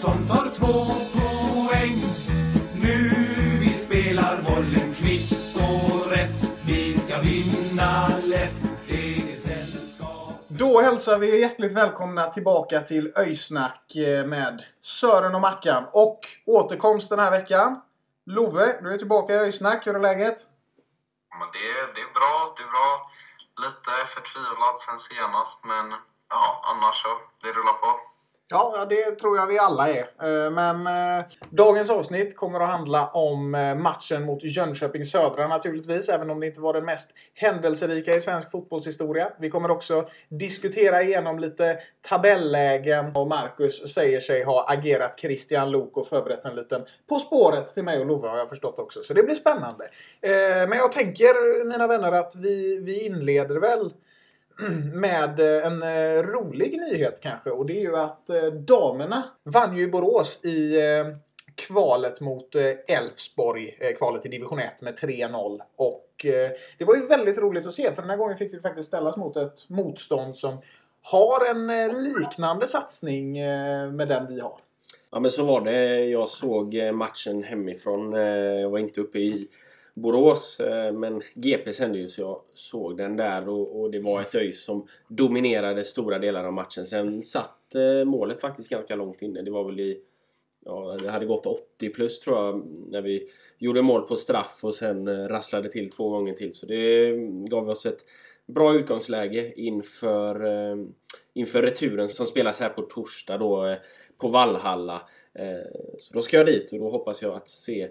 Som tar två poäng. Nu vi spelar bollen kvitt och rätt. Vi ska vinna lätt. Det är sällskap. Då hälsar vi hjärtligt välkomna tillbaka till Öjsnack eh, med Sören och Mackan. Och återkomst den här veckan. Love, du är tillbaka i Öjsnack. Hur är läget? Men det, det är bra, det är bra. Lite förtvivlad sen senast, men ja, annars så, det rullar på. Ja, det tror jag vi alla är. Eh, men eh, dagens avsnitt kommer att handla om eh, matchen mot Jönköping Södra naturligtvis, även om det inte var den mest händelserika i svensk fotbollshistoria. Vi kommer också diskutera igenom lite tabellägen och Marcus säger sig ha agerat Christian Lok och förberett en liten På spåret till mig och Love har jag förstått också. Så det blir spännande. Men jag tänker, mina vänner, att vi, vi inleder väl med eh, en eh, rolig nyhet kanske. Och det är ju att eh, damerna vann ju i Borås i kvalet mot Elfsborg. Kvalet i division 1 med 3-0. Och det var ju väldigt roligt att se för den här gången fick vi faktiskt ställas mot ett motstånd som har en liknande satsning med den vi har. Ja men så var det. Jag såg matchen hemifrån. Jag var inte uppe i Borås eh, men GP sände ju så jag såg den där och, och det var ett ÖIS som dominerade stora delar av matchen. Sen satt eh, målet faktiskt ganska långt inne. Det var väl i... Ja, det hade gått 80 plus tror jag när vi gjorde mål på straff och sen eh, rasslade till två gånger till. Så det gav oss ett bra utgångsläge inför, eh, inför returen som spelas här på torsdag då eh, på Vallhalla. Eh, Så då ska jag dit och då hoppas jag att se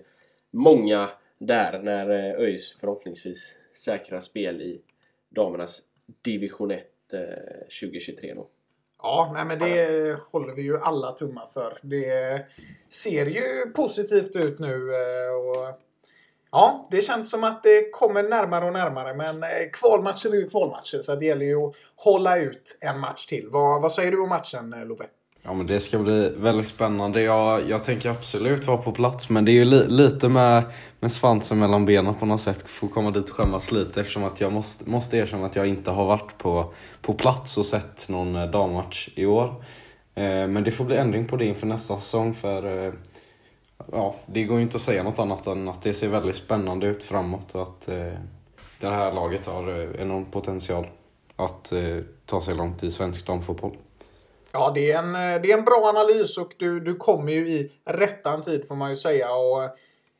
många där när eh, ÖIS förhoppningsvis säkrar spel i damernas division 1 eh, 2023 då. Ja, nej men det håller vi ju alla tummar för. Det ser ju positivt ut nu. eh, Och ja, det känns som att det kommer närmare och närmare. Men eh, kvalmatcher är ju kvalmatcher. Så det gäller ju att hålla ut en match till. Vad, vad säger du om matchen, eh, Love? Ja men det ska bli väldigt spännande. Jag, jag tänker absolut vara på plats men det är ju li, lite med, med svansen mellan benen på något sätt. Får komma dit och skämmas lite eftersom att jag måste, måste erkänna att jag inte har varit på, på plats och sett någon eh, dammatch i år. Eh, men det får bli ändring på det inför nästa säsong för eh, ja, det går ju inte att säga något annat än att det ser väldigt spännande ut framåt och att eh, det här laget har eh, enorm potential att eh, ta sig långt i svensk damfotboll. Ja, det är en, det är en bra analys och du, du kommer ju i rättan tid får man ju säga. Och,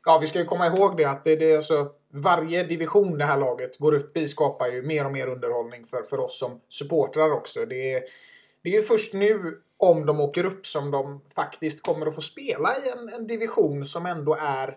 ja, vi ska ju komma ihåg det att det, det är alltså varje division det här laget går upp i skapar ju mer och mer underhållning för, för oss som supportrar också. Det är, det är ju först nu om de åker upp som de faktiskt kommer att få spela i en, en division som ändå är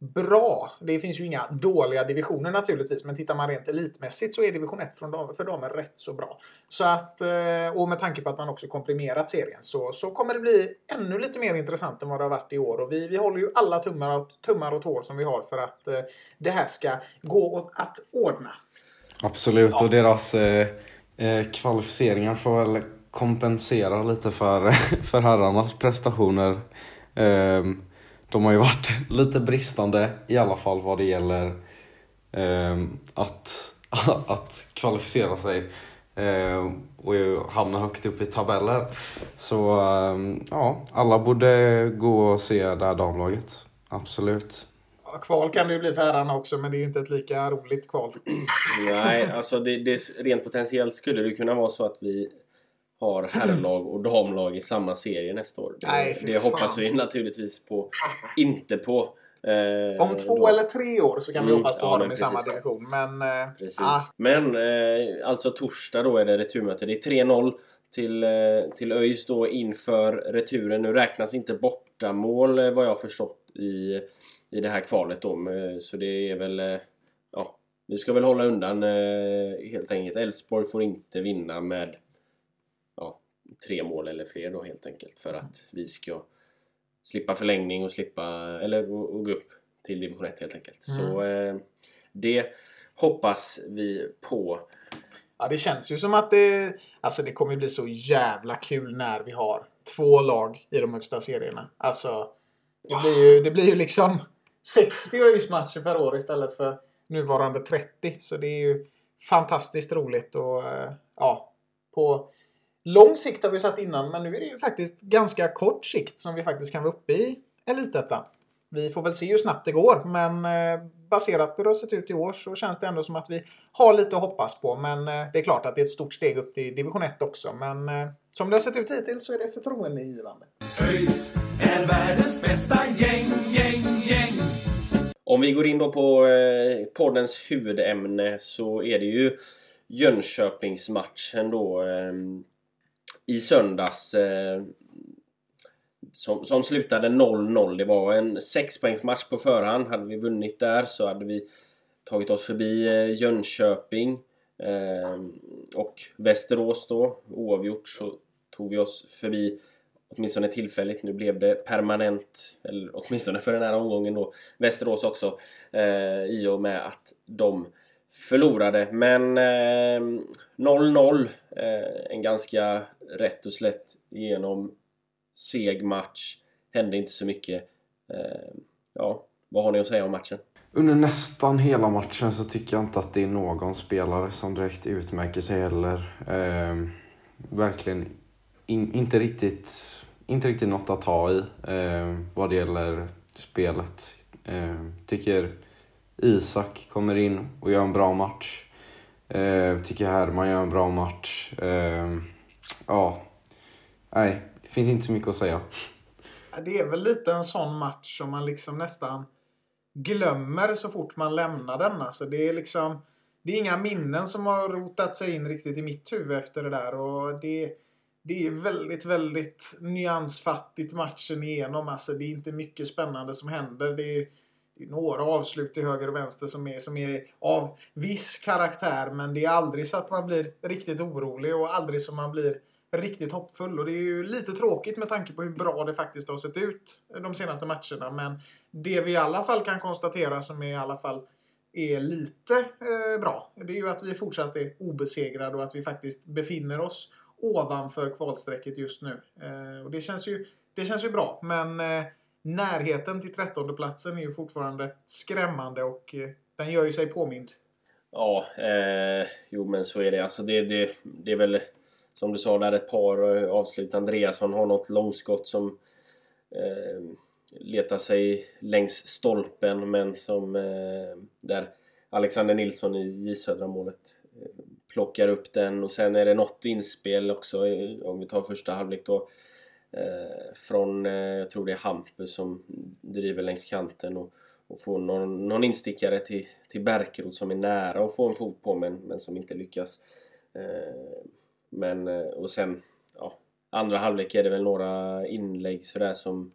bra. Det finns ju inga dåliga divisioner naturligtvis, men tittar man rent elitmässigt så är division 1 från dam- för damer rätt så bra. Så att, eh, och med tanke på att man också komprimerat serien så, så kommer det bli ännu lite mer intressant än vad det har varit i år. Och vi, vi håller ju alla tummar och, tummar och tår som vi har för att eh, det här ska gå att ordna. Absolut, och deras eh, eh, kvalificeringar får väl kompensera lite för, för herrarnas prestationer. Eh, de har ju varit lite bristande i alla fall vad det gäller eh, att, att kvalificera sig eh, och hamna högt upp i tabeller. Så eh, ja, alla borde gå och se det här damlaget. Absolut. Ja, Kval kan det ju bli för herrarna också, men det är ju inte ett lika roligt kval. Nej, alltså det, det, rent potentiellt skulle det kunna vara så att vi har herrlag och damlag i samma serie nästa år. Det, Nej, det fan. hoppas vi naturligtvis på. Inte på. Eh, Om två då. eller tre år så kan vi Mm, hoppas på ja, dem i samma precis. division. Men eh, Precis. ah, Men eh, alltså torsdag då är det returmöte. Det är 3-0 till, eh, till ÖIS då inför returen. Nu räknas inte bortamål eh, vad jag förstått i, i det här kvalet då. Men, Så det är väl... eh, Ja, vi ska väl hålla undan eh, helt enkelt. Elfsborg får inte vinna med tre mål eller fler då helt enkelt för att vi ska slippa förlängning och slippa eller och, och gå upp till division 1 helt enkelt. Så eh, det hoppas vi på. Ja, det känns ju som att det... Alltså det kommer bli så jävla kul när vi har två lag i de högsta serierna. Alltså, det blir ju, det blir ju liksom 60 ÖIS-matcher per år istället för nuvarande 30. Så det är ju fantastiskt roligt och eh, ja, på lång sikt har vi satt innan, men nu är det ju faktiskt ganska kort sikt som vi faktiskt kan vara uppe i Elitettan. Vi får väl se hur snabbt det går, men eh, baserat på hur det har sett ut i år så känns det ändå som att vi har lite att hoppas på. Men eh, det är klart att det är ett stort steg upp till division 1 också. Men eh, som det har sett ut hittills så är det förtroendeingivande. ÖIS är världens bästa gäng, gäng, gäng. Om vi går in då på poddens huvudämne så är det ju Jönköpingsmatchen då eh, i söndags. Eh, som, som slutade 0-0. Det var en sexpoängsmatch på förhand. Hade vi vunnit där så hade vi tagit oss förbi eh, Jönköping eh, och Västerås då. Oavgjort så tog vi oss förbi åtminstone tillfälligt. Nu blev det permanent, eller åtminstone för den här omgången då, Västerås också. Eh, I och med att de förlorade. Men ehm, 0-0. Eh, en ganska rätt och slätt genom seg match. Hände inte så mycket. Eh, ja, vad har ni att säga om matchen? Under nästan hela matchen så tycker jag inte att det är någon spelare som direkt utmärker sig heller. Eh, verkligen in, inte, riktigt, inte riktigt något att ta i eh, vad det gäller spelet. Eh, tycker Isak kommer in och gör en bra match. Eh, tycker Herman gör en bra match. Eh, ja, nej, det finns inte så mycket att säga. Det är väl lite en sån match som man liksom nästan glömmer så fort man lämnar den. Alltså det är liksom... Det är inga minnen som har rotat sig in riktigt i mitt huvud efter det där. Och det, det är väldigt, väldigt nyansfattigt matchen igenom. Alltså det är inte mycket spännande som händer. Det är några avslut till höger och vänster som är, som är av viss karaktär. Men det är aldrig så att man blir riktigt orolig och aldrig så man blir riktigt hoppfull. Och det är ju lite tråkigt med tanke på hur bra det faktiskt har sett ut de senaste matcherna. Men det vi i alla fall kan konstatera som är i alla fall är lite eh, bra. Det är ju att vi fortsatt är obesegrade och att vi faktiskt befinner oss ovanför kvalstrecket just nu. Eh, och det känns ju, det känns ju bra. Men eh, närheten till trettonde är ju fortfarande skrämmande och eh, den gör ju sig påmind. Ja, eh, jo men så är det. Alltså det, det, det är väl som du sa där ett par eh, avslut. Andreasson har något långskott som eh, letar sig längs stolpen men som eh, där Alexander Nilsson i J Södra målet eh, plockar upp den och sen är det något inspel också eh, om vi tar första halvlek då Eh, från, eh, jag tror det är Hampus som driver längs kanten och, och får någon, någon instickare till, till Berkerot som är nära att få en fot på men, men som inte lyckas. Eh, men, och sen, ja, andra halvlek är det väl några inlägg sådär som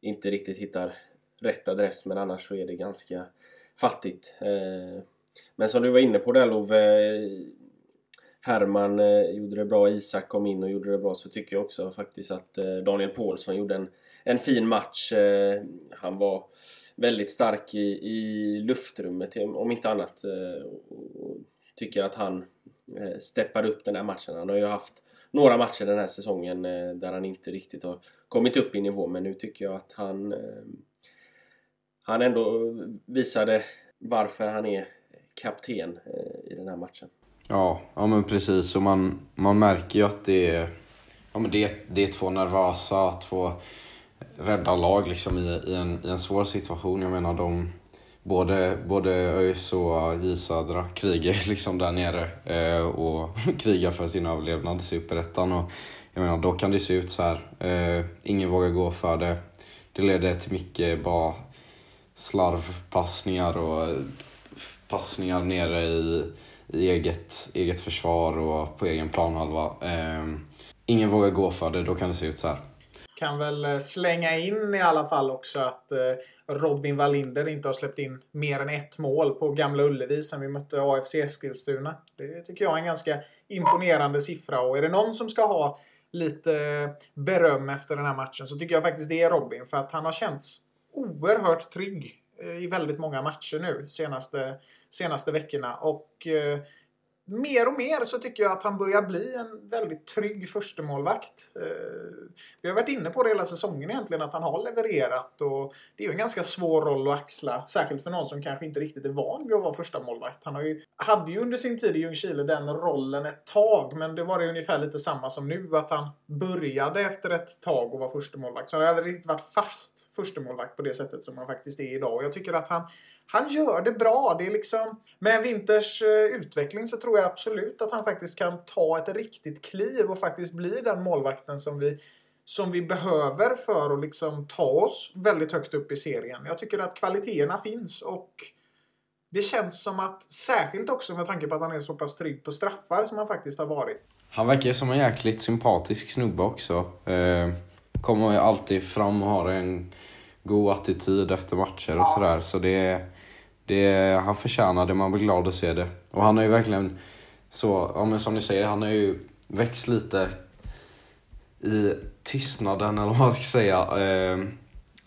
inte riktigt hittar rätt adress men annars så är det ganska fattigt. Men som du var inne på där Love, Herman eh, gjorde det bra, Isak kom in och gjorde det bra så tycker jag också faktiskt att eh, Daniel Paulsson gjorde en, en fin match. Eh, Han var väldigt stark i, i luftrummet om inte annat. eh, och- och Tycker att han eh, steppade upp den här matchen. Han har ju haft några matcher den här säsongen eh, där han inte riktigt har kommit upp i nivå men nu tycker jag att han eh, han ändå visade varför han är kapten eh, i den här matchen. Ja, ja men precis. Och man, man märker ju att det är, ja, men det det är två nervösa, två rädda lag liksom i, i, en, i en svår situation. Jag menar de, både, både ÖIS och J Södra krigar ju liksom där nere eh, och krigar för sin överlevnad i Superettan. Och jag menar då kan det se ut så här. Eh, ingen vågar gå för det. Det leder till mycket bara slarvpassningar och eh, passningar nere i, i eget, eget försvar och på egen planhalva. Eh, ingen vågar gå för det, då kan det se ut så här. Kan väl eh, slänga in i alla fall också att eh, Robin Wallinder inte har släppt in mer än ett mål på Gamla Ullevi sen vi mötte AFC Eskilstuna. Det tycker jag är en ganska imponerande siffra och är det någon som ska ha lite beröm efter den här matchen så tycker jag faktiskt det är Robin för att han har känts oerhört trygg eh, i väldigt många matcher nu senaste, senaste veckorna och eh, mer och mer så tycker jag att han börjar bli en väldigt trygg förstemålvakt. Eh, vi har varit inne på det hela säsongen egentligen, att han har levererat och det är ju en ganska svår roll att axla. Särskilt för någon som kanske inte riktigt är van vid att vara första målvakt. Han har ju, hade ju under sin tid i Ljungskile den rollen ett tag, men det var det ungefär lite samma som nu, att han började efter ett tag och var första målvakt. Så han hade riktigt varit fast förstemålvakt på det sättet som han faktiskt är idag. Och jag tycker att han han gör det bra. Det är liksom, med Winters eh, utveckling så tror jag absolut att han faktiskt kan ta ett riktigt kliv och faktiskt bli den målvakten som vi, som vi behöver för att liksom ta oss väldigt högt upp i serien. Jag tycker att kvaliteterna finns och det känns som att, särskilt också med tanke på att han är så pass trygg på straffar som han faktiskt har varit. Han verkar som en jäkligt sympatisk snubbe också. Eh, kommer ju alltid fram och har en god attityd efter matcher och sådär. Så det, det, han förtjänar det, man blir glad att se det. Och han har ju verkligen så, ja men som ni säger, han har ju växt lite i tystnaden eller vad man ska säga. Eh,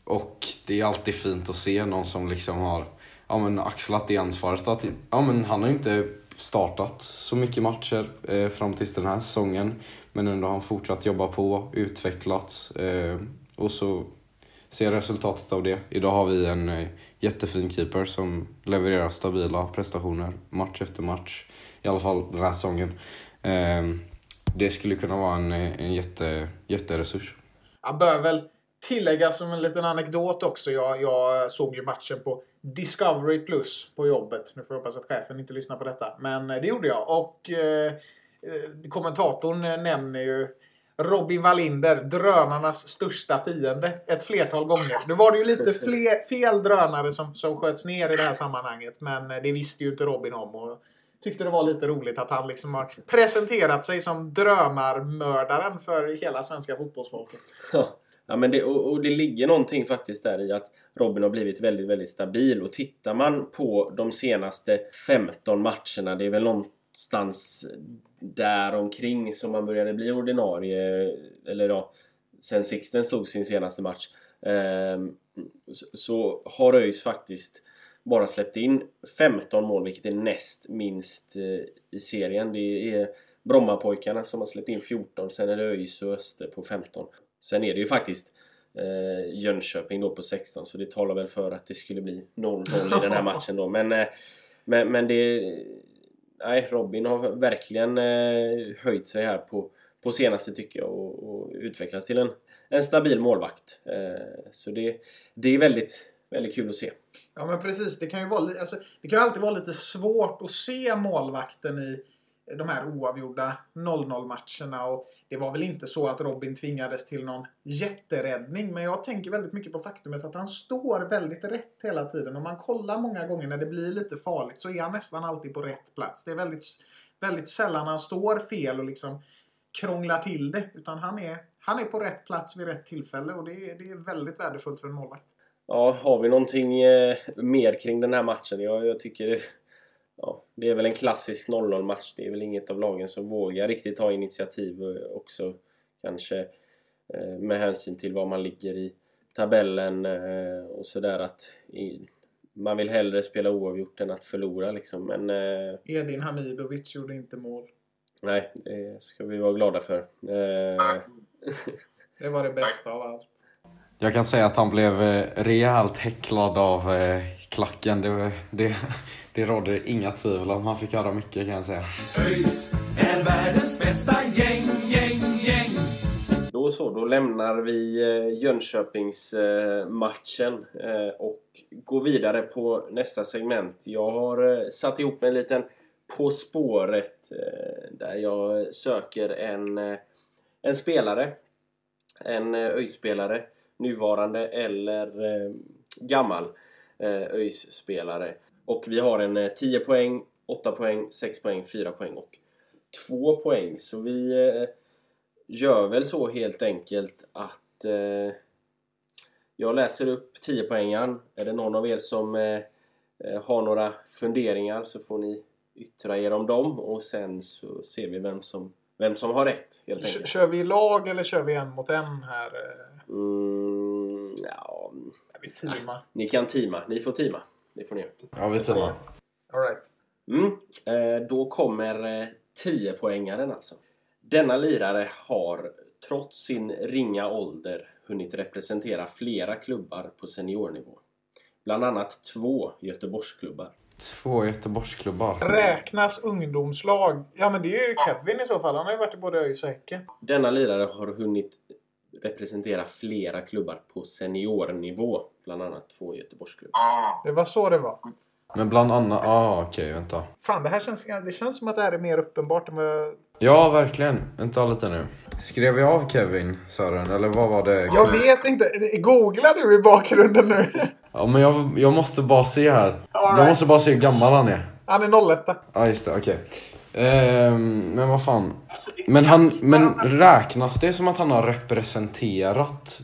och det är alltid fint att se någon som liksom har ja, men axlat det ansvaret. Att, ja, men han har ju inte startat så mycket matcher eh, fram tills den här säsongen. Men ändå har han fortsatt jobba på, utvecklats eh, och så Se resultatet av det. Idag har vi en eh, jättefin keeper som levererar stabila prestationer match efter match. I alla fall den här säsongen. Ehm, det skulle kunna vara en, eh, en jätte, jätteresurs. Jag bör väl tillägga som en liten anekdot också. Jag, jag såg ju matchen på Discovery Plus på jobbet. Nu får jag hoppas att chefen inte lyssnar på detta. Men eh, det gjorde jag. Och eh, kommentatorn nämner ju Robin Wallinder, drönarnas största fiende, ett flertal gånger. Nu var det ju lite fler, fel drönare som, som sköts ner i det här sammanhanget, men det visste ju inte Robin om. Och tyckte det var lite roligt att han liksom har presenterat sig som drönarmördaren för hela svenska fotbollsfolket. Ja, men det, och, och, det ligger någonting faktiskt där i att Robin har blivit väldigt, väldigt stabil. Och tittar man på de senaste 15 matcherna, det är väl någon, någonstans där omkring som man började bli ordinarie. Eller ja, sen Sixten stod sin senaste match. Ehm, så har ÖIS faktiskt bara släppt in 15 mål, vilket är näst minst eh, i serien. Det är Brommapojkarna som har släppt in 14, sen är det ÖIS och Öster på 15. Sen är det ju faktiskt eh, Jönköping då på 16, så det talar väl för att det skulle bli 0-0 i den här matchen då. Men, eh, men, men det, nej, Robin har verkligen eh, höjt sig här på, på senaste tycker jag och, och utvecklats till en, en stabil målvakt. Eh, så det, det är väldigt, väldigt kul att se. Ja men precis, det kan ju vara, alltså, det kan ju alltid vara lite svårt att se målvakten i de här oavgjorda 0-0 matcherna. Och det var väl inte så att Robin tvingades till någon jätteräddning. Men jag tänker väldigt mycket på faktumet att han står väldigt rätt hela tiden. Om man kollar många gånger när det blir lite farligt så är han nästan alltid på rätt plats. Det är väldigt, väldigt sällan han står fel och liksom krånglar till det. Utan han är, han är på rätt plats vid rätt tillfälle och det är, det är väldigt värdefullt för en målvakt. Ja, har vi någonting eh, mer kring den här matchen? Jag, jag tycker ja, det är väl en klassisk 0-0 match. Det är väl inget av lagen som vågar riktigt ta initiativ också kanske eh, med hänsyn till var man ligger i tabellen eh, och sådär att man vill hellre spela oavgjort än att förlora liksom. Men, eh, Edin Hamidovic gjorde inte mål. Nej, det ska vi vara glada för. det var det bästa av allt. Jag kan säga att han blev rejält häcklad av klacken. Det, det, det råder inga tvivel om. Han fick höra mycket kan jag säga. ÖIS är världens bästa gäng, gäng, gäng. Då så, då lämnar vi eh, Jönköpingsmatchen eh, och går vidare på nästa segment. Jag har eh, satt ihop en liten På spåret där jag söker en, en spelare. En ÖIS-spelare, nuvarande eller gammal ÖIS-spelare och vi har en 10 eh, poäng 8 poäng, 6 poäng, 4 poäng och 2 poäng. Så vi eh, gör väl så helt enkelt att eh, jag läser upp 10 poängen. Är det någon av er som eh, eh, har några funderingar så får ni yttra er om dem och sen så ser vi vem som, vem som har rätt helt enkelt. Kör vi i lag eller kör vi en mot en här? eh? Mm, ja, vi teama? ni kan teama. Ni får teama. Det får ni. Ja, vi tar All right. Mm. Eh, då kommer eh, 10-poängaren alltså. Denna lirare har trots sin ringa ålder hunnit representera flera klubbar på seniornivå. Bland annat två Göteborgsklubbar. Två Göteborgsklubbar. Räknas ungdomslag? Ja men det är ju Kevin i så fall. Han har ju varit i både ÖIS och Häcken. Denna lirare har hunnit representera flera klubbar på seniornivå. Bland annat två Göteborgsklubbar. Det var så det var. Men bland annat... Ja, ah, okej, vänta. Fan, det här känns, det känns som att det här är mer uppenbart än vad jag... Ja, verkligen. Vänta lite nu. Skrev vi av Kevin Sören, eller vad var det? Jag vet inte. Googlar du i bakgrunden nu? Ja, men jag, jag måste bara se här. All Jag right. måste bara se hur gammal han är. Han är 01. Ja, just det. Okej. Ehm, men vad fan. Men, han, men räknas det som att han har representerat?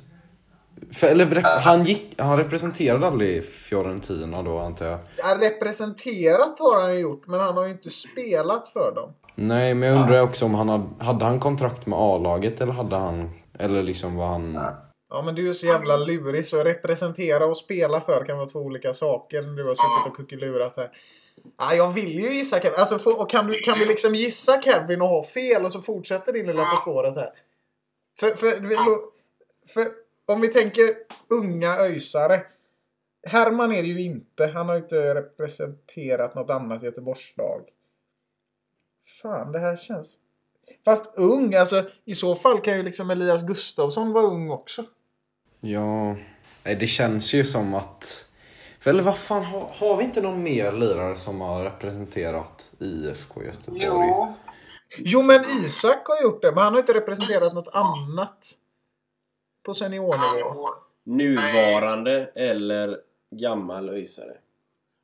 För, eller rep- han, gick, han representerade aldrig Fiorentina då, antar jag? Ja, representerat har han ju gjort, men han har ju inte spelat för dem. Nej, men jag undrar också om han hade, hade han kontrakt med A-laget eller hade han... Eller liksom var han... Ja, men du är så jävla lurig så representera och spela för kan vara två olika saker. Du har suttit och kuckelurat här. Ja, jag vill ju gissa Kevin. Alltså, få- och kan, du, kan vi liksom gissa Kevin och ha fel och så fortsätter din lilla På spåret här? För, för, för, för om vi tänker unga öjsare. Herman är det ju inte. Han har ju inte representerat något annat Göteborgslag. Fan, det här känns... Fast ung, alltså i så fall kan ju liksom Elias Gustafsson vara ung också. Ja... Det känns ju som att... För, eller vad fan, har, har vi inte någon mer lirare som har representerat IFK Göteborg? jo. Jo, men Isak har gjort det, men han har inte representerat något annat. På seniornivå. Nuvarande eller gammal öjsare.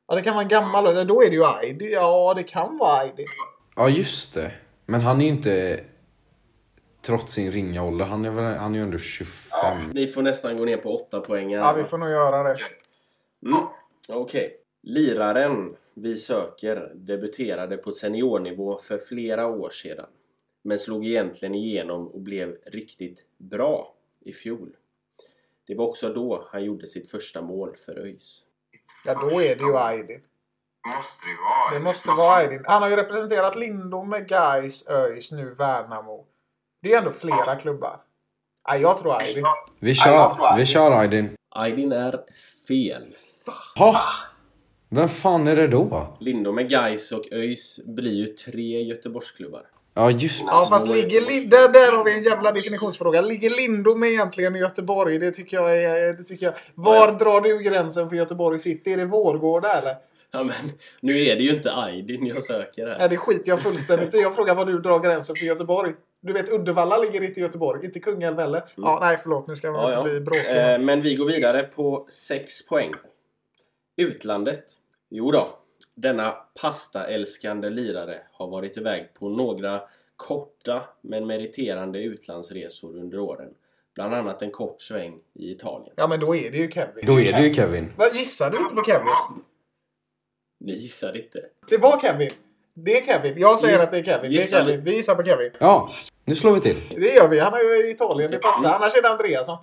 Ja, det kan vara en gammal. Då är det ju Aidi. Ja, det kan vara Aidi. Ja, just det. Men han är ju inte... Trots sin ringa ålder, han är, väl, han är ju ändå 25. Ni får nästan gå ner på 8 poäng. Ja, vi får nog göra det. Mm. Okej. Liraren vi söker debuterade på seniornivå för flera år sedan. Men slog egentligen igenom och blev riktigt bra i fjol. Det var också då han gjorde sitt första mål för ÖIS. Ja, då är det ju Aidi. Måste det vara. Det måste Fast vara Aidi. Han har ju representerat Lindome, Gais, ÖIS, nu Värnamo. Det är ändå flera klubbar. Ja, jag tror Aidi. Vi Ja, jag tror kör, vi kör Aydin. Aydin är fel. Ha! Vem fan är det då? Lindome, Gais och ÖIS blir ju tre Göteborgsklubbar. Ja, just Ja, fast ligger där, där har vi en jävla definitionsfråga. Ligger Lindome egentligen i Göteborg? Det tycker jag är... Det tycker jag. Var drar du gränsen för Göteborg city? Är det Vårgårda eller? Ja, men nu är det ju inte Aydin jag söker här. Nej, det skiter jag fullständigt i. Jag frågar var du drar gränsen för Göteborg. Du vet, Uddevalla ligger inte i Göteborg. Inte Kungälv heller. Ja, nej, förlåt. Nu ska man Ja, inte ja. bli bråkig. Eh, men vi går vidare på 6 poäng. Utlandet. Jo då. Denna pastaälskande lirare har varit iväg på några korta men meriterande utlandsresor under åren. Bland annat en kort sväng i Italien. Ja, men då är det ju Kevin. Då är det ju Kevin. Vad Gissade du inte på Kevin? Ni gissar inte. Det var Kevin. Det är Kevin. Jag säger att det är Kevin. Det är gissar Kevin. Vi gissar på Kevin. Ja, nu slår vi till. Det gör vi. Han är ju i Italien. Det passar. Annars är det Andreasson.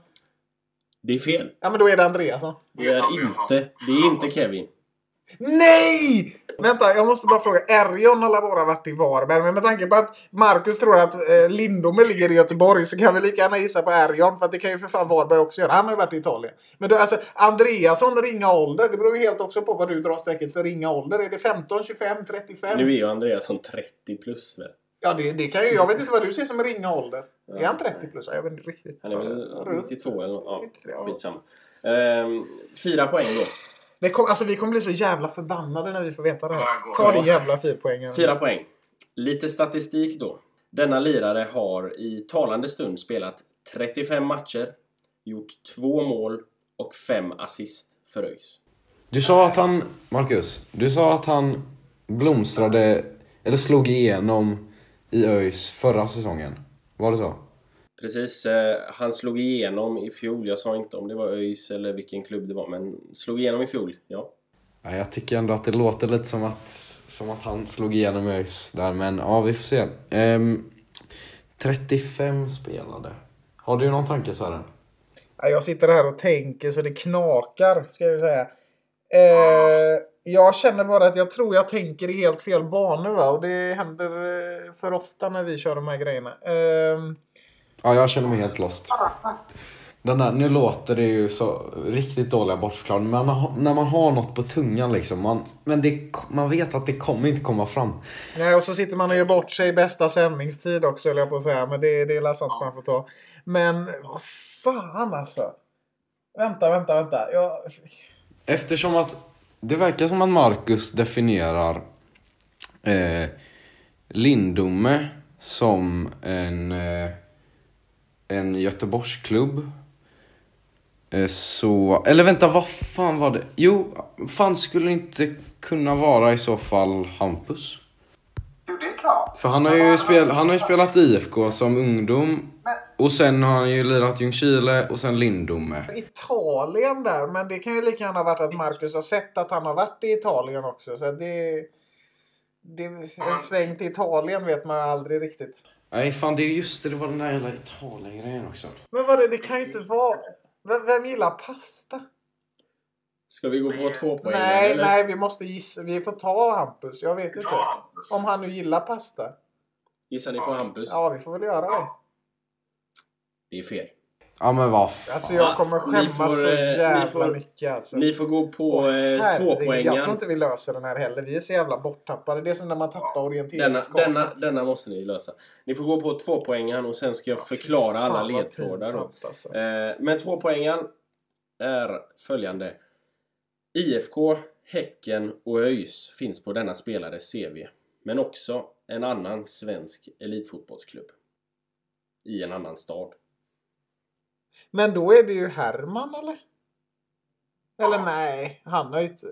Det är fel. Ja, men då är det Andreasson. Det är inte, det är inte Kevin. Nej! Vänta, jag måste bara fråga. Erion har bara varit i Varberg. Men med tanke på att Marcus tror att eh, Lindome ligger i Göteborg så kan vi lika gärna gissa på Erion. För att det kan ju för fan Varberg också göra. Han har ju varit i Italien. Men då, alltså, Andreasson ringa ålder. Det beror ju helt också på vad du drar strecket för ringa ålder. Är det 15, 25, 35? Nu är ju Andreasson 30 plus väl? Ja, det, det kan ju... Jag vet inte vad du ser som ringa ålder. Är han 30 plus? Ja, Jag vet inte riktigt. Han är väl Runt. 92 eller något. Ja, 93, ja. skitsamma. Ehm, fyra poäng då. Det kom, alltså, vi kommer bli så jävla förbannade när vi får veta det här. Ja, Ta din jävla fyrpoängare. Fyra poäng. Lite statistik då. Denna lirare har i talande stund spelat 35 matcher, gjort två mål och fem assist för ÖIS. Du sa att han, Marcus, du sa att han blomstrade, eller slog igenom i ÖIS förra säsongen. Var det så? Precis, eh, han slog igenom i fjol. Jag sa inte om det var ÖIS eller vilken klubb det var, men slog igenom i fjol, ja. Ja, jag tycker ändå att det låter lite som att, som att han slog igenom i ÖIS där, men ja, vi får se. Ehm, 35 spelade. Har du någon tanke Sören? Ja, Jag sitter här och tänker så det knakar, ska jag säga. Eh, jag känner bara att jag tror jag tänker i helt fel banor. Va? Och det händer eh, för ofta när vi kör de här grejerna. Eh, Ja, jag känner mig helt lost. Den där, nu låter det ju så riktigt dåliga bortförklaringar, men man när man har något på tungan liksom, man, men det, man vet att det kommer inte komma fram. nej, och så sitter man och gör bort sig i bästa sändningstid också, höll jag på att säga. Men det, det är väl sånt man får ta. Men vad fan alltså. Vänta, vänta, vänta. Jag... Eftersom att det verkar som att Marcus definierar eh, Lindome som en, eh, en Göteborgsklubb. Eh, så, eller vänta, vad fan var det? Jo, fan skulle det inte kunna vara i så fall Hampus? Jo, det är klart. För han har ju, spel, han har ju spelat IFK som ungdom. Och sen har han ju lirat Ljungskile och sen Lindome. Italien där, men det kan ju lika gärna ha varit att Marcus har sett att han har varit i Italien också. Så det, det, en sväng till Italien vet man aldrig riktigt. Nej fan det är just det, det var den där jävla Italien-grejen också. Men vad det, det kan ju inte vara... Vem, vem gillar pasta? Ska vi gå på två poäng nej, eller? nej, vi måste gissa. Vi får ta Hampus. Jag vet inte. Hampus. Om han nu gillar pasta. Gissar ni på Hampus? Ja, vi får väl göra det. Det är fel. Ja men vad fan. Alltså jag kommer skämmas får, så eh, ni jävla får- mycket alltså. Ni får gå på Åh, eh, herregud, Jag tvåpoängaren. tror inte vi löser den här heller. Vi är så jävla borttappade. Det är som när man tappar Denna, orienteringskartan. denna, denna måste ni lösa. Ni får gå på tvåpoängaren och sen ska jag förklara alla Fan, vad ledtrådar. Pinsamt, Alltså. Eh, men tvåpoängaren är följande. IFK, Häcken och ÖIS finns på denna spelares CV. Men också en annan svensk elitfotbollsklubb. I en annan stad. Men då är det ju Herman eller? Eller nej, han har ju inte...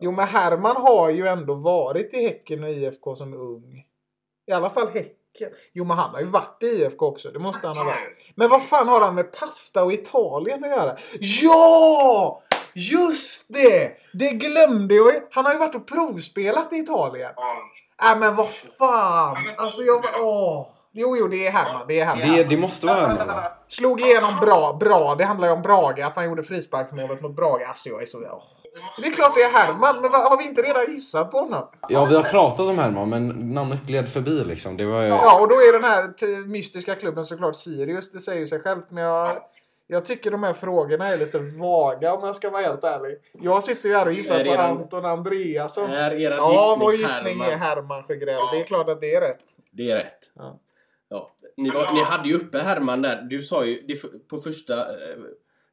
Jo men Herman har ju ändå varit i Häcken och IFK som ung. I alla fall Häcken. Jo men han har ju varit i IFK också. Det måste han ha varit. Men vad fan har han med pasta och Italien att göra? Ja! Just det! Det glömde jag ju. Han har ju varit och provspelat i Italien. Ja, Nej men vad fan! Alltså jag var... Åh! Jo, jo, det är Herman. Det är Herman. Det, det måste vara Herman va? Slog igenom bra. Bra. Det handlar ju om Brage. Att han gjorde frisparksmålet mot Brage. Alltså jag är så... åh. Det är klart det är Herman. Men har vi inte redan gissat på honom? Ja vi har pratat om Herman men namnet gled förbi liksom. Det var ju... Ja, och då är den här mystiska klubben såklart Sirius. Det säger ju sig självt. Men jag... Jag tycker de här frågorna är lite vaga om jag ska vara helt ärlig. Jag sitter ju här och gissar på redan- Anton Andreasson. Är eran Ja, gissning vår gissning Herman? är Herman Sjögrell. Det är klart att det är rätt. Det är rätt. Ja. Ja. Ni, var, ni hade ju uppe Herman där. Du sa ju det, på första, eh,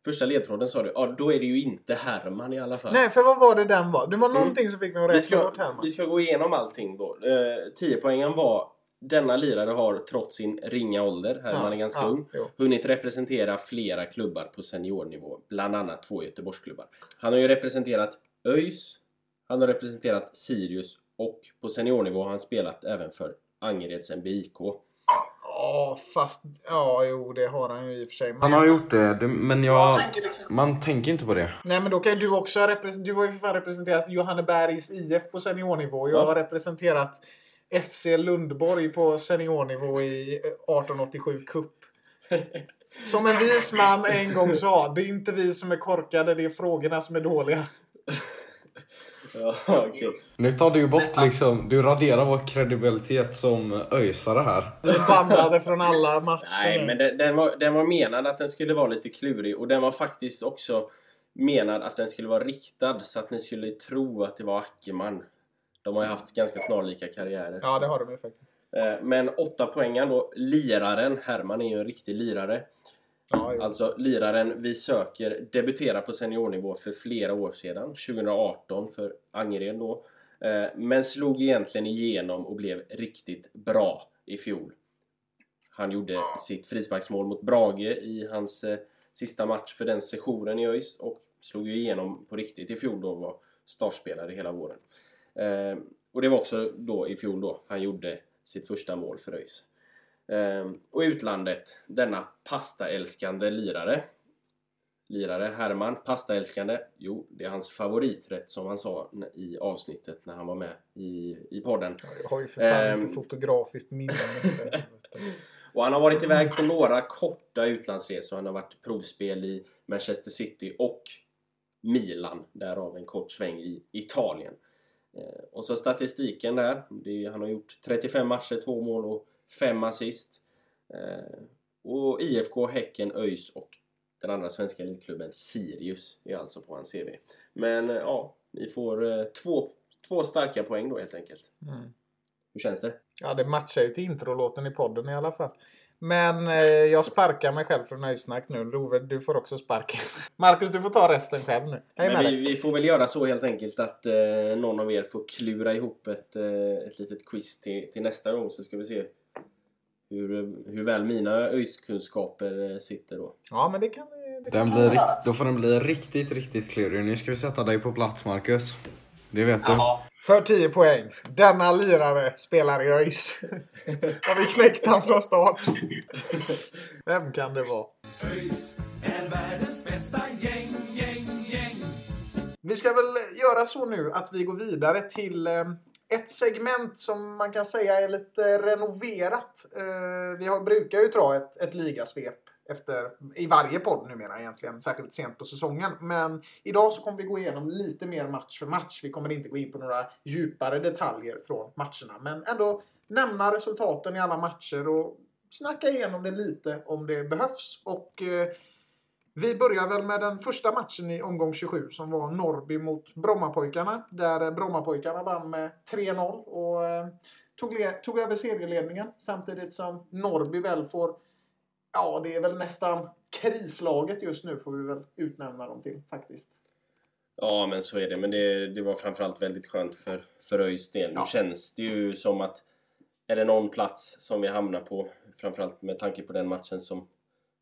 första ledtråden sa du ja då är det ju inte Herman i alla fall. Nej, för vad var det den var? Det var någonting som fick mig att räkna bort Herman. vi ska gå igenom allting då. Eh, 10 poängen var denna lirare har trots sin ringa ålder, Herman är ganska ung, jo. hunnit representera flera klubbar på seniornivå. Bland annat två Göteborgsklubbar. Han har ju representerat ÖIS, han har representerat Sirius och på seniornivå har han spelat även för Angereds MBIK. Ja, fast... Ja, jo, det har han ju i och för sig. Men... Han har gjort det, det men jag... Jag tänker liksom... Man tänker inte på det. Nej, men då kan du också ha representerat... Du har ju för fan representerat Johannebergs IF på seniornivå. Jag Ja. har representerat FC Lundborg på seniornivå i eh, 1887 Cup. Som en vis man en gång sa, det är inte vi som är korkade, det är frågorna som är dåliga. Ja. Nu tar du ju bort liksom, du raderar vår kredibilitet som öjsare här. Vi är bannade från alla matcher. Nej, men den, den, var, den var menad att den skulle vara lite klurig och den var faktiskt också menad att den skulle vara riktad så att ni skulle tro att det var Ackerman. De har ju haft ganska snarlika karriärer. Ja, det har de ju faktiskt. Eh, Men åtta poängen då. Liraren, Herman är ju en riktig lirare. Ja. Alltså liraren vi söker debuterar på seniornivå för flera år sedan. 2018 för Angered då. Eh, Men slog egentligen igenom och blev riktigt bra i fjol. Han gjorde sitt frisparksmål mot Brage i hans eh, sista match för den sessionen i ÖIS och slog ju igenom på riktigt i fjol då och var startspelare hela våren. Eh, och det var också då i fjol då han gjorde sitt första mål för ÖIS. Eh, och i utlandet, denna pastaälskande lirare. Lirare, Herman, pastaälskande. Jo, det är hans favoriträtt som han sa i avsnittet när han var med i, i podden. Jag har ju för fan Ehm. inte fotografiskt minne. Och han har varit iväg på några korta utlandsresor. Han har varit provspel i Manchester City och Milan. Därav en kort sväng i Italien. Eh, och så statistiken där. Är, han har gjort 35 matcher, 2 mål och 5 assist. Eh, och IFK, Häcken, ÖIS och den andra svenska elitklubben Sirius är alltså på hans CV. Men eh, ja, ni får två, två starka poäng då helt enkelt. Mm. Hur känns det? Ja, det matchar ju till introlåten i podden i alla fall. Men eh, jag sparkar mig själv från nöjsnack nu. Love, du får också sparken. Marcus, du får ta resten själv nu. Men vi, vi får väl göra så helt enkelt att eh, någon av er får klura ihop ett, eh, ett litet quiz till, till nästa gång så ska vi se hur, hur väl mina ÖIS-kunskaper eh, sitter då. Ja, men det kan vi... Det Den kan blir rikt, då får den bli riktigt, riktigt klurig. Nu ska vi sätta dig på plats Marcus. Det vet du. För 10 poäng. Denna lirare spelar i ÖIS. Har vi knäckt han från start? Vem kan det vara? ÖIS är världens bästa gäng, gäng, gäng. Vi ska väl göra så nu att vi går vidare till eh, ett segment som man kan säga är lite renoverat. Eh, vi brukar ju dra ett, ett ligasvep efter, i varje podd numera egentligen, särskilt sent på säsongen. Men idag så kommer vi gå igenom lite mer match för match. Vi kommer inte gå in på några djupare detaljer från matcherna, men ändå nämna resultaten i alla matcher och snacka igenom det lite om det behövs. Och eh, vi börjar väl med den första matchen i omgång 27 som var Norrby mot Brommapojkarna. Där Brommapojkarna vann med 3-0 och eh, tog, tog över serieledningen samtidigt som Norrby väl får Ja, det är väl nästan krislaget just nu får vi väl utnämna dem till faktiskt. Ja, men så är det. Men det, det var framförallt väldigt skönt för, för ÖIS del. Ja. Nu känns det ju som att är det någon plats som vi hamnar på, framförallt med tanke på den matchen som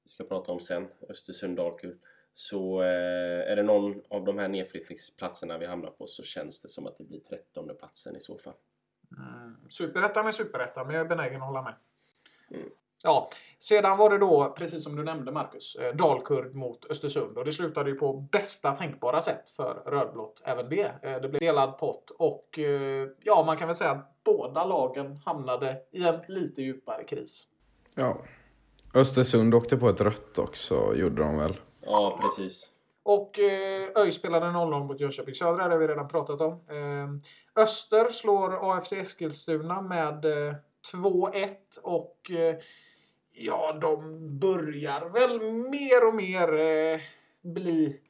vi ska prata om sen, Östersund-Dalkurd, så eh, är det någon av de här nedflyttningsplatserna vi hamnar på så känns det som att det blir trettonde platsen i så fall. Superettan är superettan, men jag är benägen att hålla med. Mm. Ja, sedan var det då, precis som du nämnde Marcus, eh, Dalkurd mot Östersund. Och det slutade ju på bästa tänkbara sätt för rödblått, även det. Eh, Det blev delad pott och eh, ja, man kan väl säga att båda lagen hamnade i en lite djupare kris. Ja. Östersund åkte på ett rött också, gjorde de väl? Ja, precis. Och eh, ÖIS spelade 0-0 mot Jönköping Södra, det har vi redan pratat om. Eh, Öster slår AFC Eskilstuna med eh, 2-1 och eh, ja, de börjar väl mer och mer eh, bli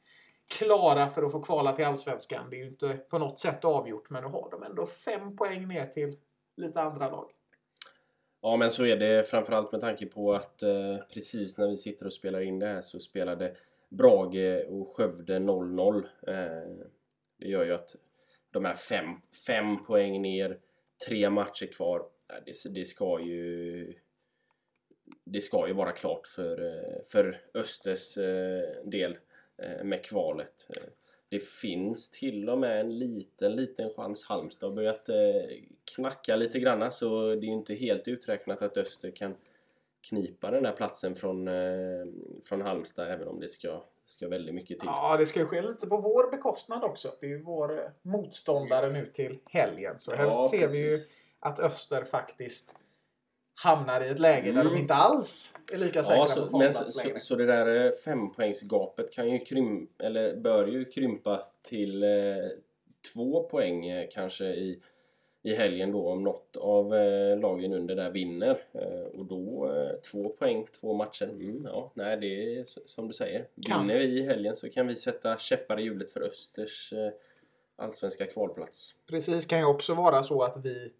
klara för att få kvala till Allsvenskan. Det är ju inte på något sätt avgjort, men nu har de ändå fem poäng ner till lite andra lag. Ja, men så är det framförallt med tanke på att eh, precis när vi sitter och spelar in det här så spelade Brage och Skövde 0-0. Eh, det gör ju att de här fem, fem poäng ner, tre matcher kvar, det, det ska ju det ska ju vara klart för, eh, för Östers eh, del eh, med kvalet. Det finns till och med en liten, liten chans. Halmstad har börjat knacka lite granna så det är inte helt uträknat att Öster kan knipa den där platsen från, från Halmstad även om det ska, ska väldigt mycket till. Ja, det ska ju ske lite på vår bekostnad också. Det är ju vår motståndare nu till helgen. Så helst Ja, ser vi ju att Öster faktiskt hamnar i ett läge där Mm. de inte alls är lika säkra Ja, på så, men kvalplats så, så, så det där eh, fempoängsgapet kan ju krym, eller bör ju krympa till eh, två poäng eh, kanske i, i helgen då om något av eh, lagen under där vinner. Eh, och då eh, två poäng, två matcher. Mm, ja, nej, det är som du säger. Kan. Vinner vi i helgen så kan vi sätta käppar i hjulet för Östers allsvenska kvalplats. Precis, kan ju också vara så att vi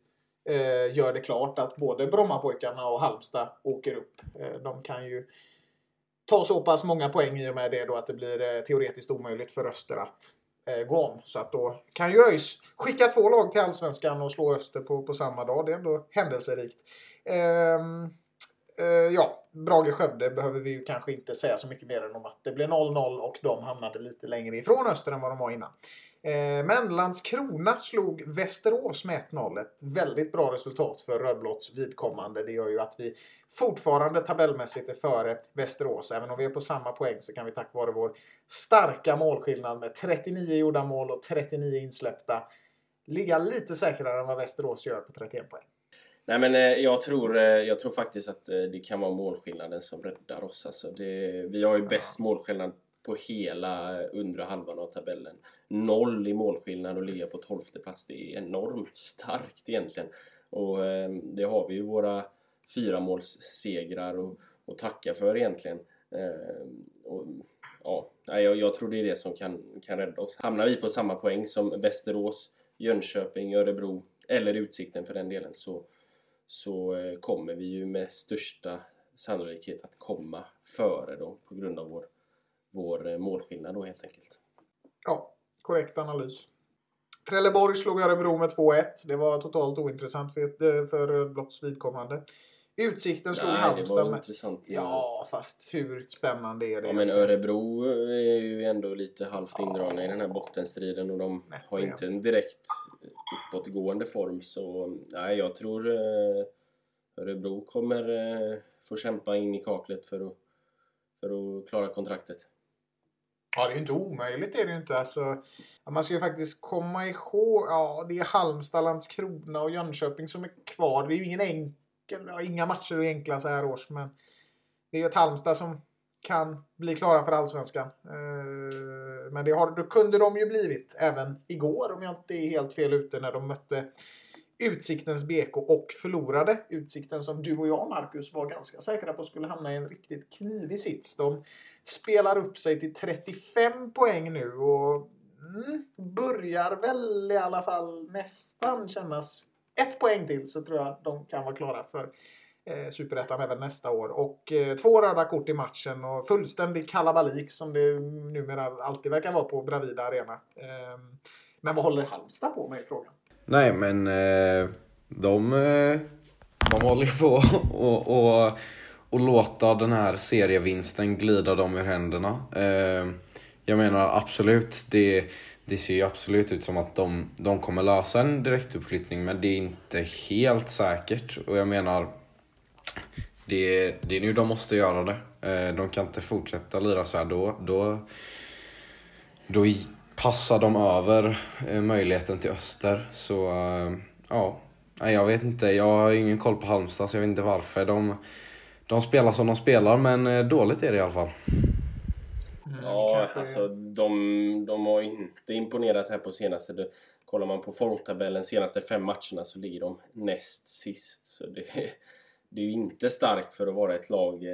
eh, gör det klart att både Brommapojkarna och Halmstad åker upp. Eh, de kan ju ta så pass många poäng i och med det då att det blir eh, teoretiskt omöjligt för Öster att eh, gå om. Så att då kan ju ÖIS skicka två lag till Allsvenskan och slå Öster på, på samma dag. Det är ändå händelserikt. Ehm, Eh, ja, Brage-Skövde behöver vi ju kanske inte säga så mycket mer än om att det blev 0-0 och de hamnade lite längre ifrån Öster än vad de var innan. Eh, men Landskrona slog Västerås med 1-0. Ett väldigt bra resultat för rödblåtts vidkommande. Det gör ju att vi fortfarande tabellmässigt är före Västerås. Även om vi är på samma poäng så kan vi tack vare vår starka målskillnad med 39 gjorda mål och 39 insläppta ligga lite säkrare än vad Västerås gör på 31 poäng. Nej men eh, jag tror, eh, jag tror faktiskt att det kan vara målskillnaden som räddar oss. Alltså det, vi har ju bäst målskillnad på hela undre halvan av tabellen. Noll i målskillnad och ligga på tolfte plats. Det är enormt starkt egentligen. Och ehm, det har vi ju våra fyra målssegrar och, och tacka för egentligen. Ehm, och, ja, jag, jag tror det är det som kan, kan rädda oss. Hamnar vi på samma poäng som Västerås, Jönköping, Örebro eller Utsikten för den delen så, så eh, kommer vi ju med största sannolikhet att komma före dem på grund av vår, vår eh, målskillnad då helt enkelt. Ja, korrekt analys. Trelleborg slog Örebro med 2-1. Det var totalt ointressant för, eh, för Blotts vidkommande. Utsikten slog Nej, Halmstad det var med... intressant. Ja, fast hur spännande är det? Ja, men? Örebro är ju ändå lite halvt indragna i den här bottenstriden och de Nätt har inte en direkt uppåtgående form. Så nej, jag tror eh, Örebro kommer eh, få kämpa in i kaklet för att, för att klara kontraktet. Ja, det är ju inte omöjligt. Är det ju inte. Alltså, man ska ju faktiskt komma ihåg. Ja, det är Halmstad, Landskrona och Jönköping som är kvar. Det är ju ingen enkel, ja, inga matcher är enkla så här års. Men det är ju ett Halmstad som kan bli klara för Allsvenskan. Eh, men det, har, då kunde de ju blivit även igår om jag inte är helt fel ute när de mötte Utsiktens BK och förlorade. Utsikten som du och jag, Marcus, var ganska säkra på skulle hamna i en riktigt knivig sits. De spelar upp sig till 35 poäng nu och mm, börjar väl i alla fall nästan kännas ett poäng till så tror jag de kan vara klara för eh, Superettan även nästa år. Och eh, två röda kort i matchen och fullständig kalabalik som det numera alltid verkar vara på Bravida Arena. Eh, men vad håller Halmstad på med i frågan? Nej men eh, de, eh, de håller ju på och, och, och låta den här serievinsten glida dem ur händerna. Eh, jag menar absolut, det, det ser ju absolut ut som att de, de kommer lösa en direktuppflyttning men det är inte helt säkert. Och jag menar, det, det är nu de måste göra det. De kan inte fortsätta lira så här då. då då passar de över eh, möjligheten till Öster. Så eh, ja, jag vet inte. Jag har ingen koll på Halmstad så jag vet inte varför. De, de spelar som de spelar men eh, dåligt är det i alla fall. Ja, kanske- alltså de, de har inte imponerat här på senaste. Det, kollar man på formtabellen senaste fem matcherna så ligger de näst sist. Så det, det är ju inte starkt för att vara ett lag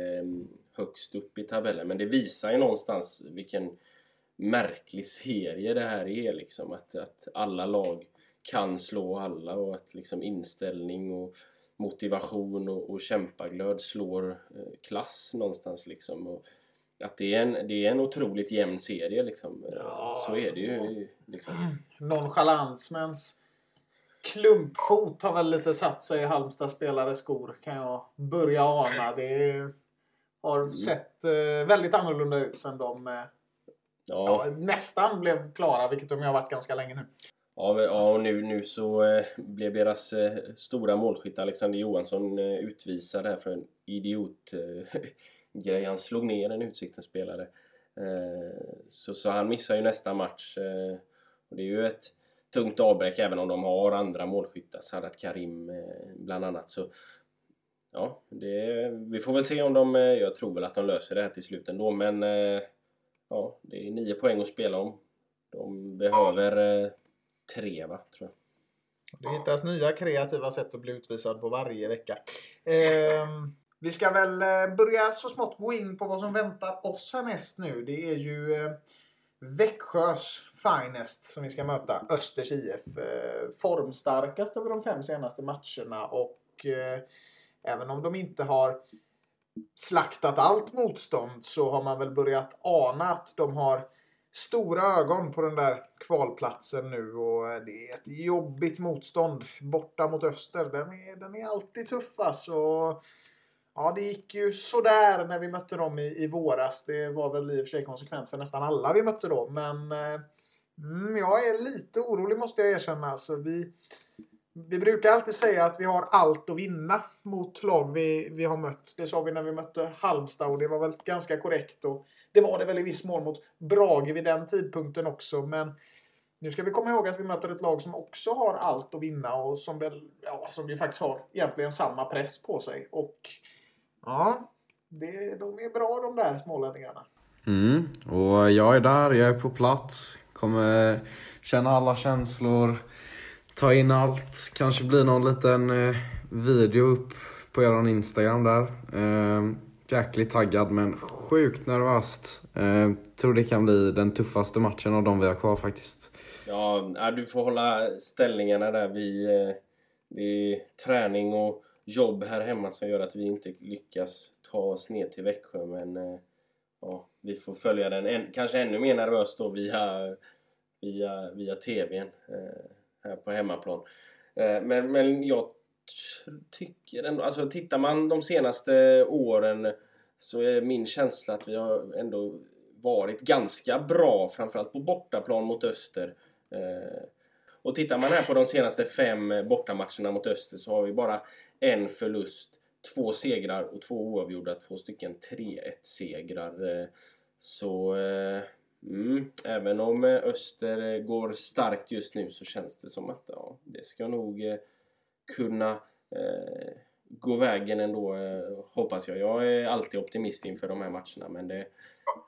högst upp i tabellen. Men det visar ju någonstans vilken märklig serie det här är liksom. Att, att alla lag kan slå alla och att liksom inställning och motivation och, och kämpaglöd slår eh, klass någonstans liksom. Och, att det är en, det är en otroligt jämn serie liksom. Eh, Ja. Så är det ju. Liksom. Nonchalans, men klumpfot har väl lite satt sig i Halmstad spelares skor kan jag börja ana. Det har sett eh, väldigt annorlunda ut sen de eh, Ja, ja, nästan blev klara, vilket de har varit ganska länge nu. ja, och nu, nu så eh, blev deras eh, stora målskytt Alexander Johansson eh, utvisad här för en idiot eh, grej. Han slog ner en Utsikten-spelare. Så, så han missar ju nästa match. Och det är ju ett tungt avbräck även om de har andra målskyttar. Sadat Karim bland annat. Så ja, det, vi får väl se om de... Jag tror väl att de löser det här till slut ändå men ja, det är nio poäng att spela om. De behöver eh, tre va, tror jag. Det hittas nya kreativa sätt att bli utvisad på varje vecka. Eh, vi ska väl eh, börja så smått gå in på vad som väntar oss härnäst nu. Det är ju eh, Växjös Finest som vi ska möta, Östers IF. Eh, formstarkast över de fem senaste matcherna och eh, även om de inte har slaktat allt motstånd så har man väl börjat ana att de har stora ögon på den där kvalplatsen nu och det är ett jobbigt motstånd borta mot öster. Den är, den är alltid tuff alltså. Ja, det gick ju sådär när vi mötte dem i, i våras. Det var väl i och för sig konsekvent för nästan alla vi mötte då. Men eh, mm, jag är lite orolig måste jag erkänna. Alltså, vi, vi brukar alltid säga att vi har allt att vinna mot lag vi, vi har mött. Det sa vi när vi mötte Halmstad och det var väl ganska korrekt. Och det var det väl i viss mån mot Brage vid den tidpunkten också. Men nu ska vi komma ihåg att vi möter ett lag som också har allt att vinna och som väl, ja, som ju faktiskt har egentligen samma press på sig. Och ja, det, de är bra de där smålänningarna. Mm, och jag är där, jag är på plats. Kommer känna alla känslor, ta in allt. Kanske blir någon liten eh, video upp på er Instagram där. Eh, jäkligt taggad men sjukt nervöst. Eh, tror det kan bli den tuffaste matchen av de vi har kvar faktiskt. Ja, du får hålla ställningarna där. Vi, eh, det är träning och jobb här hemma som gör att vi inte lyckas ta oss ner till Växjö. Men eh, ja, vi får följa den en, kanske ännu mer nervöst då via, via, via TVn eh, Eh, på hemmaplan. Eh, men, men jag tycker ändå, alltså tittar man de senaste åren så är min känsla att vi har ändå varit ganska bra, framförallt på bortaplan mot Öster. Eh, och tittar man här på de senaste fem bortamatcherna mot Öster så har vi bara en förlust, två segrar och två oavgjorda, två stycken 3-1 segrar. Så eh, mm, även om eh, Öster eh, går starkt just nu så känns det som att ja, det ska nog eh, kunna eh, gå vägen ändå, hoppas jag. Jag är alltid optimist inför de här matcherna men det,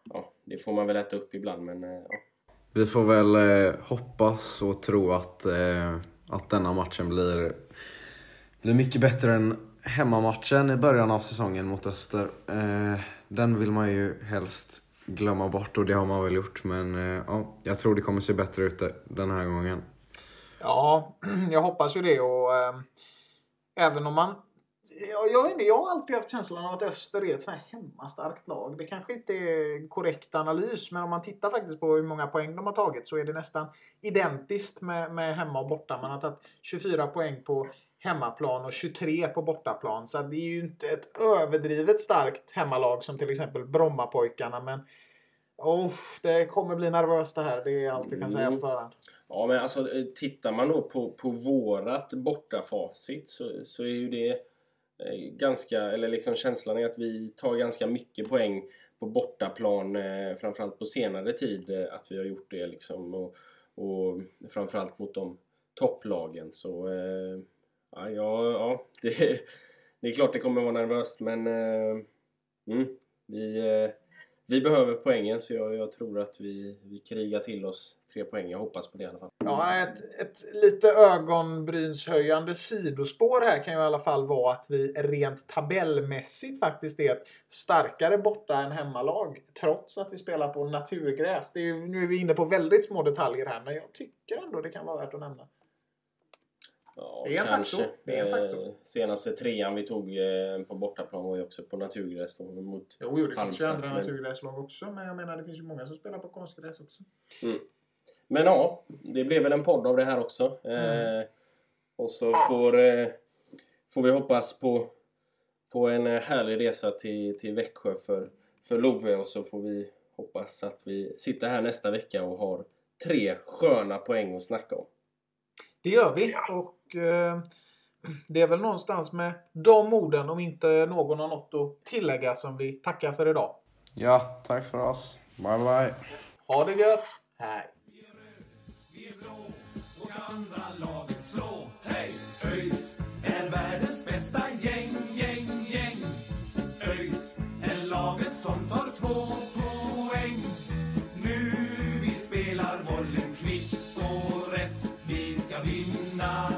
ja, det får man väl äta upp ibland. Men, ja. Vi får väl eh, hoppas och tro att, eh, att denna matchen blir, blir mycket bättre än hemmamatchen i början av säsongen mot Öster. Eh, den vill man ju helst glömma bort och det har man väl gjort. Men eh, ja, jag tror det kommer se bättre ut den här gången. Ja, jag hoppas ju det och äh, även om man jag, jag, vet inte, jag har alltid haft känslan av att Öster är ett sånt här hemmastarkt lag. Det kanske inte är korrekt analys, men om man tittar faktiskt på hur många poäng de har tagit så är det nästan identiskt med, med hemma och borta. Man har tagit 24 poäng på hemmaplan och 23 på bortaplan. Så det är ju inte ett överdrivet starkt hemmalag som till exempel Brommapojkarna. Men oh, det kommer bli nervöst det här. Det är allt jag kan säga på förhand. Ja, men alltså eh, tittar man då på, på vårat bortafacit så, så är ju det eh, ganska, eller liksom känslan är att vi tar ganska mycket poäng på bortaplan, eh, framförallt på senare tid eh, att vi har gjort det liksom och, och framförallt mot de topplagen så eh, ja, ja, ja det, det är klart det kommer vara nervöst men eh, mm, vi, eh, vi behöver poängen så jag, jag tror att vi, vi krigar till oss tre poäng. Jag hoppas på det i alla fall. Ja, ett, ett lite ögonbrynshöjande sidospår här kan ju i alla fall vara att vi rent tabellmässigt faktiskt är ett starkare borta än hemmalag. Trots att vi spelar på naturgräs. Det är nu är vi inne på väldigt små detaljer här, men jag tycker ändå det kan vara värt att nämna. Ja, Det är en kanske. faktor. Det är en faktor. Eh, senaste trean vi tog eh, på bortaplan var ju också på naturgräs då, mot Jo, jo det finns ju Halmstad, andra men- naturgräslag också, men jag menar det finns ju många som spelar på konstgräs också. Men ja, det blev väl en podd av det här också. Mm. Eh, och så får, eh, får vi hoppas på, på en eh, härlig resa till, till Växjö för, för Love och så får vi hoppas att vi sitter här nästa vecka och har tre sköna poäng att snacka om. Det gör vi och eh, det är väl någonstans med de orden, om inte någon har något att tillägga, som vi tackar för idag. Ja, tack för oss. Bye bye. Ha det gött! Hej! Vi är blå och ska andra laget slå. Hej! ÖIS är världens bästa gäng, gäng, gäng. ÖIS är laget som tar två poäng. Nu vi spelar bollen kvitt och rätt. Vi ska vinna